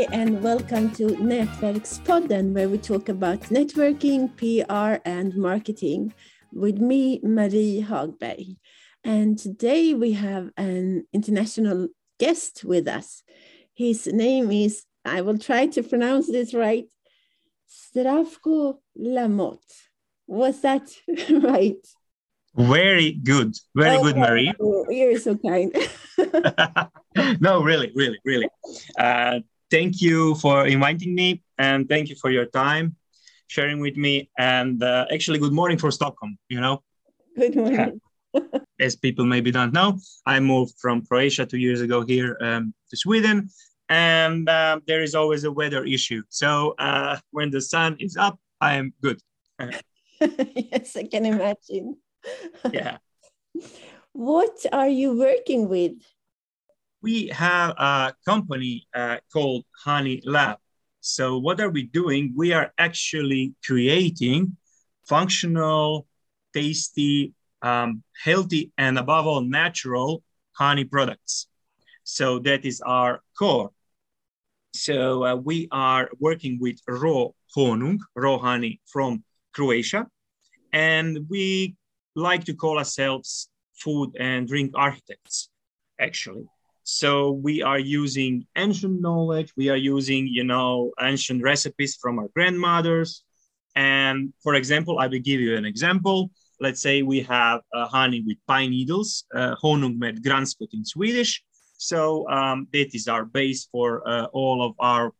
Hi, and welcome to Nätverkspodden, where we talk about networking, PR, and marketing with me, Marie Hagberg. And today we have an international guest with us. His name is, I will try to pronounce this right, Zdravko Lamot. Was that right? Very good. Very oh, good, Marie. You're so kind. no, really, really, really. Uh, thank you for inviting me and thank you for your time sharing with me. And uh, actually, good morning for Stockholm, you know? Good morning. As people maybe don't know, I moved from Croatia two years ago here um, to Sweden. And uh, there is always a weather issue. So uh, when the sun is up, I am good. yes, I can imagine. yeah. What are you working with? We have a company uh, called Honey Lab. So, what are we doing? We are actually creating functional, tasty, um, healthy, and above all, natural honey products. So, that is our core. So, uh, we are working with raw honung, raw honey from Croatia, and we like to call ourselves food and drink architects, actually. So we are using ancient knowledge, we are using, you know, ancient recipes from our grandmothers. And for example, I will give you an example. Let's say we have uh, honey with pine needles, uh, honung med granskott in Swedish. So um, that is our base for uh, all of our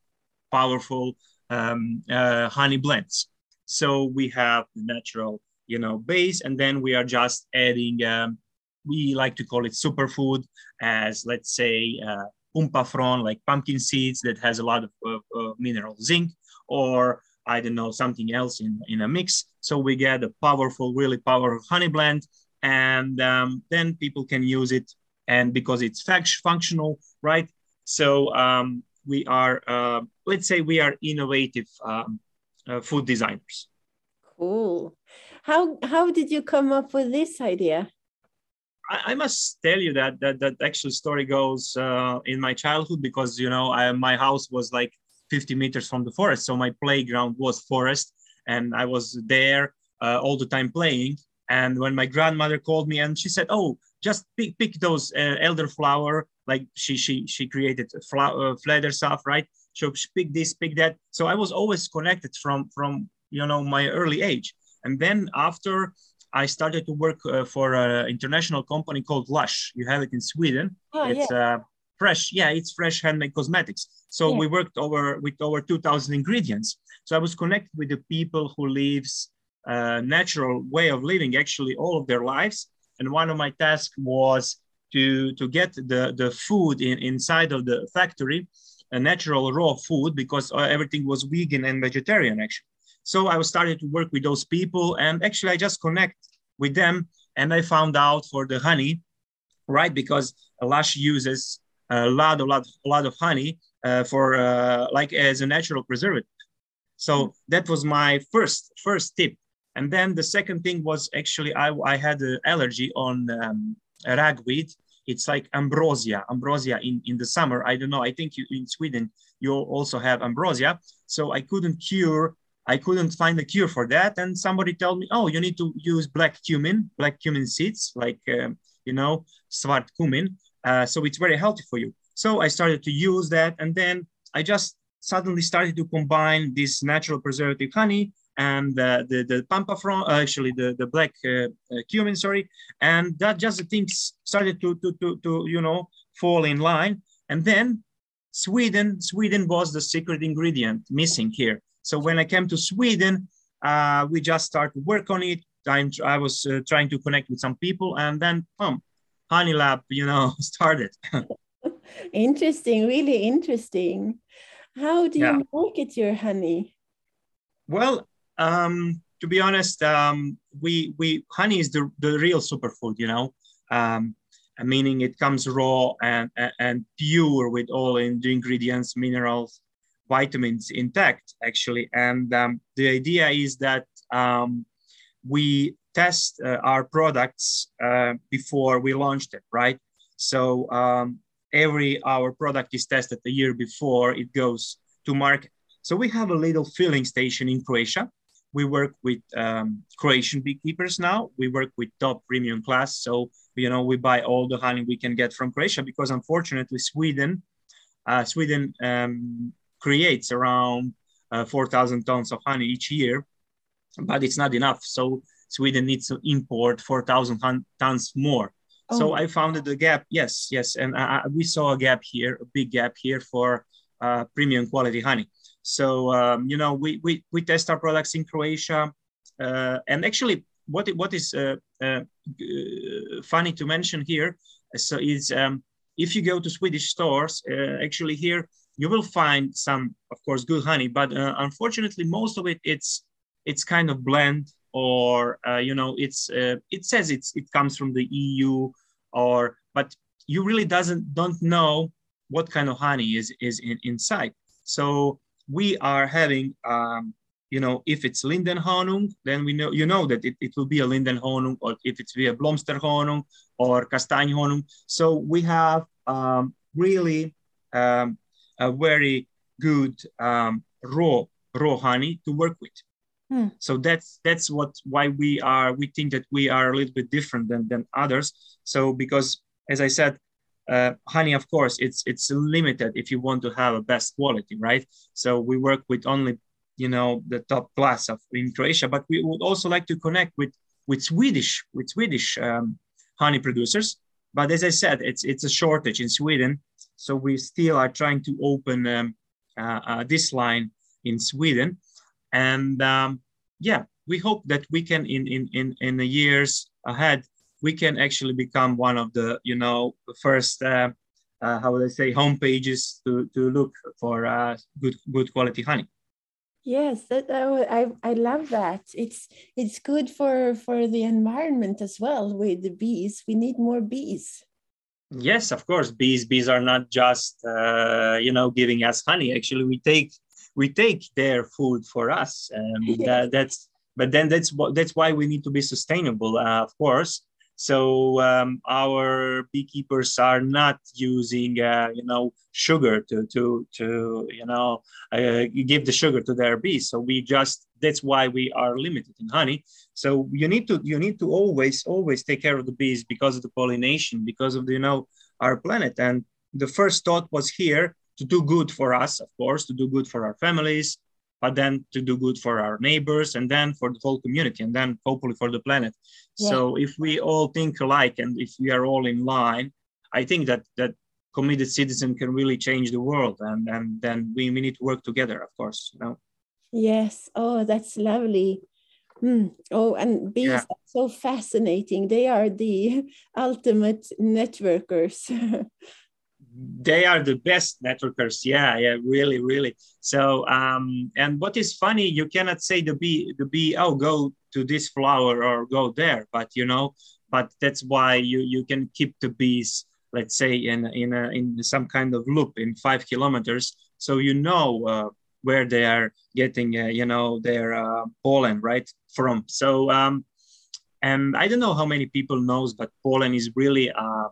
powerful um, uh, honey blends. So we have the natural, you know, base, and then we are just adding um, we like to call it superfood as let's say uh, pumpafrön like pumpkin seeds that has a lot of uh, mineral zinc or i don't know something else in, in a mix. So we get a powerful really powerful honey blend and um, then people can use it. And because it's functional right? So um, we are uh, let's say we are innovative um, uh, food designers. Cool. How how did you come up with this idea I, I, must tell you that that that actual story goes uh, in my childhood because you know I, my house was like 50 meters from the forest, so my playground was forest, and I was there uh, all the time playing. And when my grandmother called me and she said, "Oh, just pick pick those uh, elderflower," like she she she created flower uh, stuff, right? So she pick this, pick that. So I was always connected from from you know my early age. And then after I started to work uh, for an international company called Lush. You have it in Sweden. Oh, it's yeah. uh, fresh. Yeah, it's fresh handmade cosmetics. So yeah. we worked over with over 2,000 ingredients. So I was connected with the people who lives a uh, natural way of living actually all of their lives. And one of my tasks was to to get the the food in, inside of the factory, a natural raw food because uh, everything was vegan and vegetarian actually. So I was started to work with those people, and actually I just connect with them, and I found out for the honey, right? Because Lush uses a lot, a lot, a lot of honey uh, for uh, like as a natural preservative. So that was my first first tip. And then the second thing was actually I, I had an allergy on um, ragweed. It's like ambrosia, ambrosia in, in the summer. I don't know. I think you, in Sweden you also have ambrosia. So I couldn't cure I couldn't find a cure for that. And somebody told me, oh, you need to use black cumin, black cumin seeds, like, uh, you know, swart cumin. Uh, so it's very healthy for you. So I started to use that. And then I just suddenly started to combine this natural preservative honey and uh, the, the pampafron, uh, actually the, the black uh, uh, cumin, sorry. And that just the things started to, to, to, to, you know, fall in line. And then Sweden, Sweden was the secret ingredient missing here. So when I came to Sweden, uh, we just started to work on it. I'm, I was uh, trying to connect with some people, and then boom, Honey Lab, you know, started. interesting, really interesting. How do you yeah. market your honey? Well, um, to be honest, um, we we honey is the, the real superfood, you know, um, meaning it comes raw and, and pure with all in the ingredients, minerals, vitamins intact actually and um, the idea is that um, we test uh, our products uh, before we launch them, right so um, every our product is tested a year before it goes to market. So we have a little filling station in Croatia. We work with um, Croatian beekeepers now. We work with top premium class. So you know we buy all the honey we can get from Croatia because unfortunately Sweden, uh, Sweden um, creates around uh, 4,000 tons of honey each year, but it's not enough. So Sweden needs to import 4,000 tons more. Oh. So I found the gap. Yes, yes, and I, we saw a gap here, a big gap here for uh, premium quality honey. So um, you know, we, we we test our products in Croatia, uh, and actually, what what is uh, uh funny to mention here, so is um, if you go to Swedish stores, uh, actually here you will find some, of course, good honey, but uh, unfortunately, most of it it's it's kind of blend or you know it's it says it's it comes from the EU or but you really doesn't don't know what kind of honey is is in, inside. So we are having um, you know, if it's linden Lindenhonung, then we know you know that it, it will be a linden Lindenhonung, or if it's be a Blomsterhonung or Kastanjehonung. So we have um, really um, a very good um, raw raw honey to work with. Hmm. So that's that's what why we are we think that we are a little bit different than than others. So because as I said, uh, honey, of course, it's it's limited if you want to have a best quality, right? So we work with only you know the top class of in Croatia, but we would also like to connect with with Swedish with Swedish um, honey producers. But as I said, it's it's a shortage in Sweden, so we still are trying to open um, uh, uh, this line in Sweden, and um, yeah, we hope that we can in in in in the years ahead we can actually become one of the you know first uh, uh, how would I say home pages to to look for uh, good good quality honey. Yes, that, I I love that. It's it's good for for the environment as well with the bees. We need more bees. Yes, of course. Bees bees are not just uh, you know giving us honey. Actually, we take we take their food for us, and yes. that, that's but then that's what that's why we need to be sustainable, uh, of course. So um, our beekeepers are not using, uh, you know, sugar to to to you know uh, give the sugar to their bees. So we just that's why we are limited in honey. So you need to you need to always always take care of the bees because of the pollination, because of the, you know our planet. And the first thought was here to do good for us, of course, to do good for our families, but then to do good for our neighbors and then for the whole community and then hopefully for the planet yeah. so if we all think alike and if we are all in line i think that that committed citizen can really change the world and and then we, we need to work together of course you know yes oh that's lovely Mm. Oh, and bees yeah. are so fascinating. They are the ultimate networkers. they are the best networkers. Yeah yeah really really. So um and what is funny you cannot say the bee the bee oh go to this flower or go there but you know but that's why you you can keep the bees let's say in in a, in some kind of loop in five kilometers. So you know uh, where they are getting uh, you know their uh, pollen right from. So um and i don't know how many people knows but pollen is really uh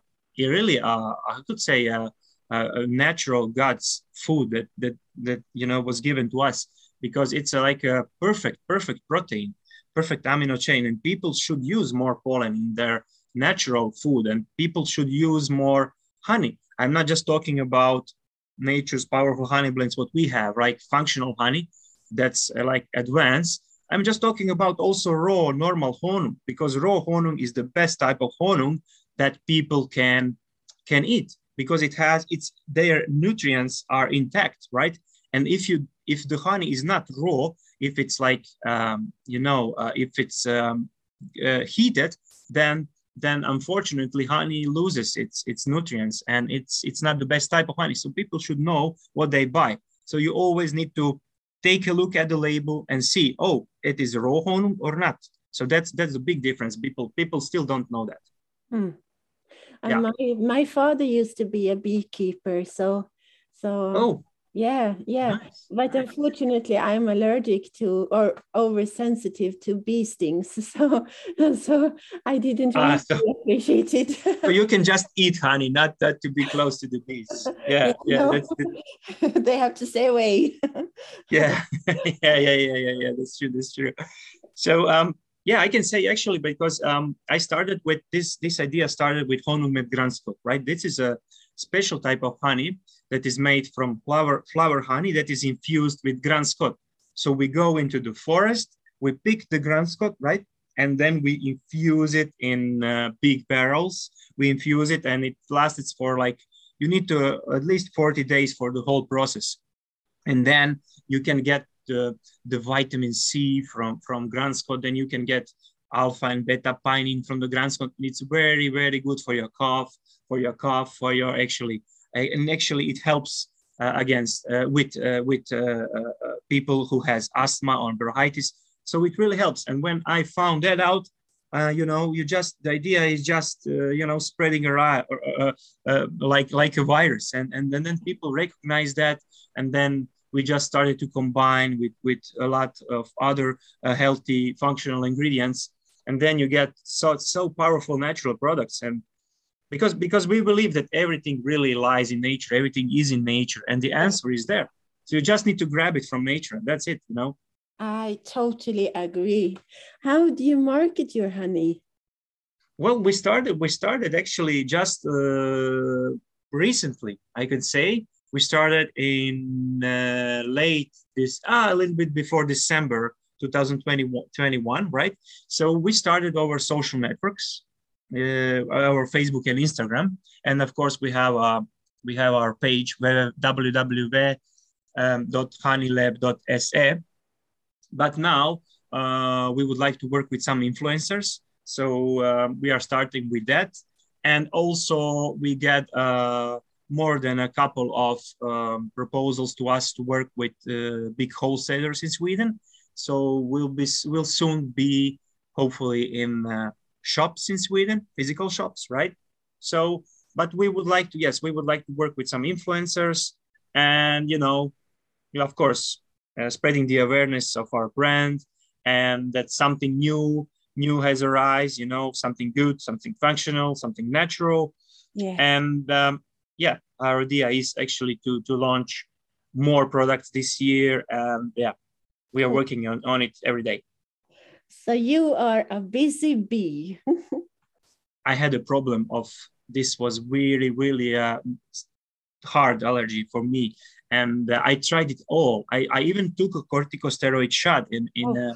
really uh, I could say uh, a natural God's food that that that you know was given to us because it's a, like a perfect perfect protein, perfect amino chain, and people should use more pollen in their natural food, and people should use more honey. I'm not just talking about nature's powerful honey blends, what we have, right? Functional honey that's uh, like advanced. I'm just talking about also raw normal honung because raw honung is the best type of honung that people can can eat because it has its their nutrients are intact right? And if you if the honey is not raw if it's like um, you know uh, if it's um, uh, heated then then unfortunately honey loses its its nutrients and it's it's not the best type of honey. So people should know what they buy. So you always need to take a look at the label and see oh it is raw honey or not. So that's that's a big difference. People people still don't know that. Hmm. And yeah. my my father used to be a beekeeper, so so oh Yeah, yeah. Nice. But unfortunately, I'm allergic to or oversensitive to bee stings, so so I didn't really ah, so, appreciate it. so you can just eat honey, not that to be close to the bees. Yeah, yeah. That's the... they have to stay away. yeah, yeah, yeah, yeah, yeah, yeah. That's true. That's true. So um, yeah, I can say actually because um, I started with this. This idea started with Honung med granskott, right? This is a special type of honey that is made from flower, flower honey that is infused with granskott. So we go into the forest, we pick the granskott, right? And then we infuse it in uh, big barrels. We infuse it and it lasts for like, you need to uh, at least 40 days for the whole process. And then you can get the, the vitamin C from, from granskott, then you can get alpha and beta pinene from the granskott. It's very, very good for your cough, for your cough, for your actually uh, and actually it helps uh, against uh, with with people who has asthma or bronchitis. So it really helps. And when I found that out, uh, you know, you just the idea is just uh, you know spreading around uh, like like a virus, and and, and then people recognize that, and then we just started to combine with with a lot of other healthy functional ingredients, and then you get so so powerful natural products, and because because we believe that everything really lies in nature everything is in nature and the answer is there. So you just need to grab it from nature and that's it you know? I totally agree. How do you market your honey? Well we started we started actually just uh, recently i could say we started in uh, late this ah, a little bit before december 2021 right? So we started over social networks uh, our Facebook and Instagram, and of course we have uh, we have our page www.honeylab.se. But now uh, we would like to work with some influencers, so uh, we are starting with that, and also we get uh, more than a couple of um, proposals to us to work with uh, big wholesalers in Sweden. So we'll be we'll soon be hopefully in shops in Sweden, physical shops, right? So, but we would like to, yes, we would like to work with some influencers and, you know, of course, uh, spreading the awareness of our brand and that something new, new has arisen, you know, something good, something functional, something natural. Yeah. And um, yeah, our idea is actually to, to launch more products this year. And yeah, we are working on, on it every day. So you are a busy bee. I had a problem of this was really, really a hard allergy for me. And uh, I tried it all. I, I even took a corticosteroid shot in, in oh. uh,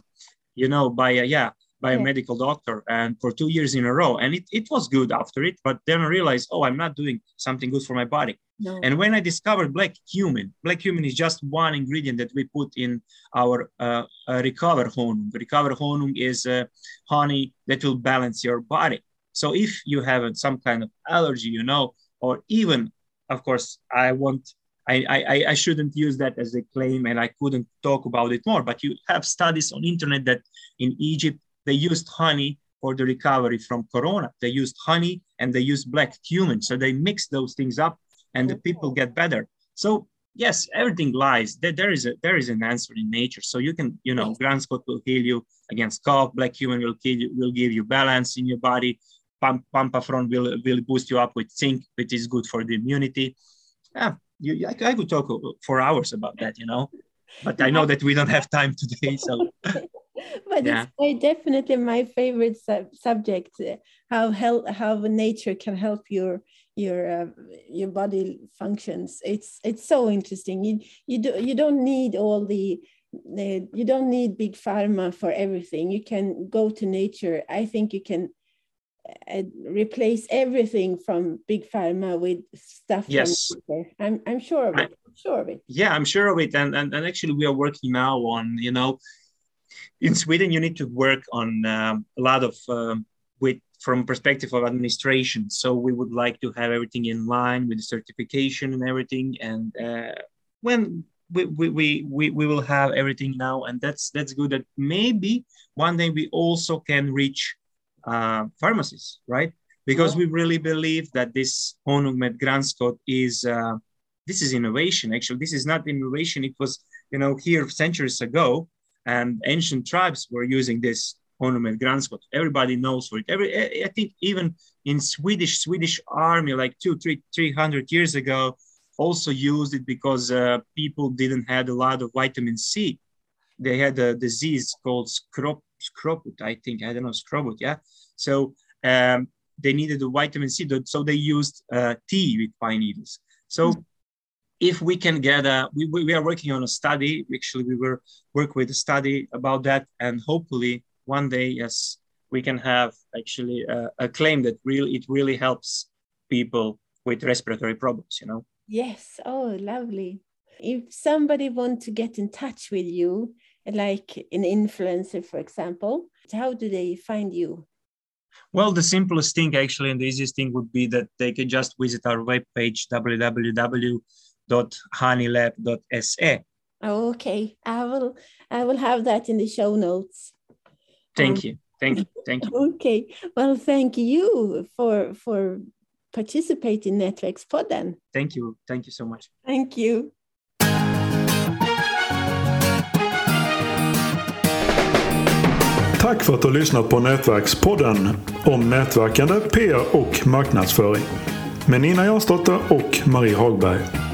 you know, by a, yeah, by a medical doctor and for two years in a row. And it, it was good after it, but then I realized, oh, I'm not doing something good for my body. No. And when I discovered black cumin, black cumin is just one ingredient that we put in our uh, uh, recover honung. Recover honung is uh, honey that will balance your body. So if you have some kind of allergy, you know, or even, of course, I want I, I, I shouldn't use that as a claim and I couldn't talk about it more, but you have studies on internet that in Egypt, they used honey for the recovery from corona. They used honey and they used black cumin. So they mix those things up and the people oh. get better. So yes, everything lies. There, there is a there is an answer in nature. So you can, you know, granskott will heal you against cough, black cumin will kill you, will give you balance in your body. Pump, pampafron will will boost you up with zinc, which is good for the immunity. Yeah, you, I, I could talk for hours about that, you know, but I know that we don't have time today. So but yeah. it's definitely my favorite sub- subject uh, how help how nature can help your your uh, your body functions. It's it's so interesting. You you do you don't need all the, the you don't need big pharma for everything. You can go to nature. I think you can uh, replace everything from big pharma with stuff yes. i'm i'm sure of it. I'm sure of it. Yeah i'm sure of it. And, and and actually we are working now on you know in sweden you need to work on um, a lot of um, with from perspective of administration. So we would like to have everything in line with the certification and everything. And uh, when we, we, we, we will have everything now, and that's that's good. That maybe one day we also can reach uh, pharmacies, right? Because we really believe that this Honung med Granskott is uh, this is innovation. Actually, this is not innovation. It was, you know, here centuries ago, and ancient tribes were using this ornament granskott. Everybody knows for it. Every, I think even in Swedish Swedish army, like two, three, three hundred years ago, also used it because uh, people didn't have a lot of vitamin C. They had a disease called scrop, scroput, I think. I don't know, scrobut, yeah. So um, they needed a vitamin C, so they used uh, tea with pine needles. So mm-hmm. If we can get a, we, we are working on a study. Actually, we were work with a study about that, and hopefully one day, yes, we can have actually a, a claim that really it really helps people with respiratory problems. You know. Yes. Oh, lovely. If somebody want to get in touch with you, like an influencer, for example, how do they find you? Well, the simplest thing actually and the easiest thing would be that they can just visit our webpage www.honeylab.se. Oh, okay. I will I will have that in the show notes. Thank um, you. Thank you. Thank you. Okay. Well, thank you for for participating in Nätverkspodden. Thank you. Thank you so much. Thank you. Tack för att du har lyssnat på Nätverkspodden om nätverkande, PR och marknadsföring med Nina Jansdotter och Marie Hagberg.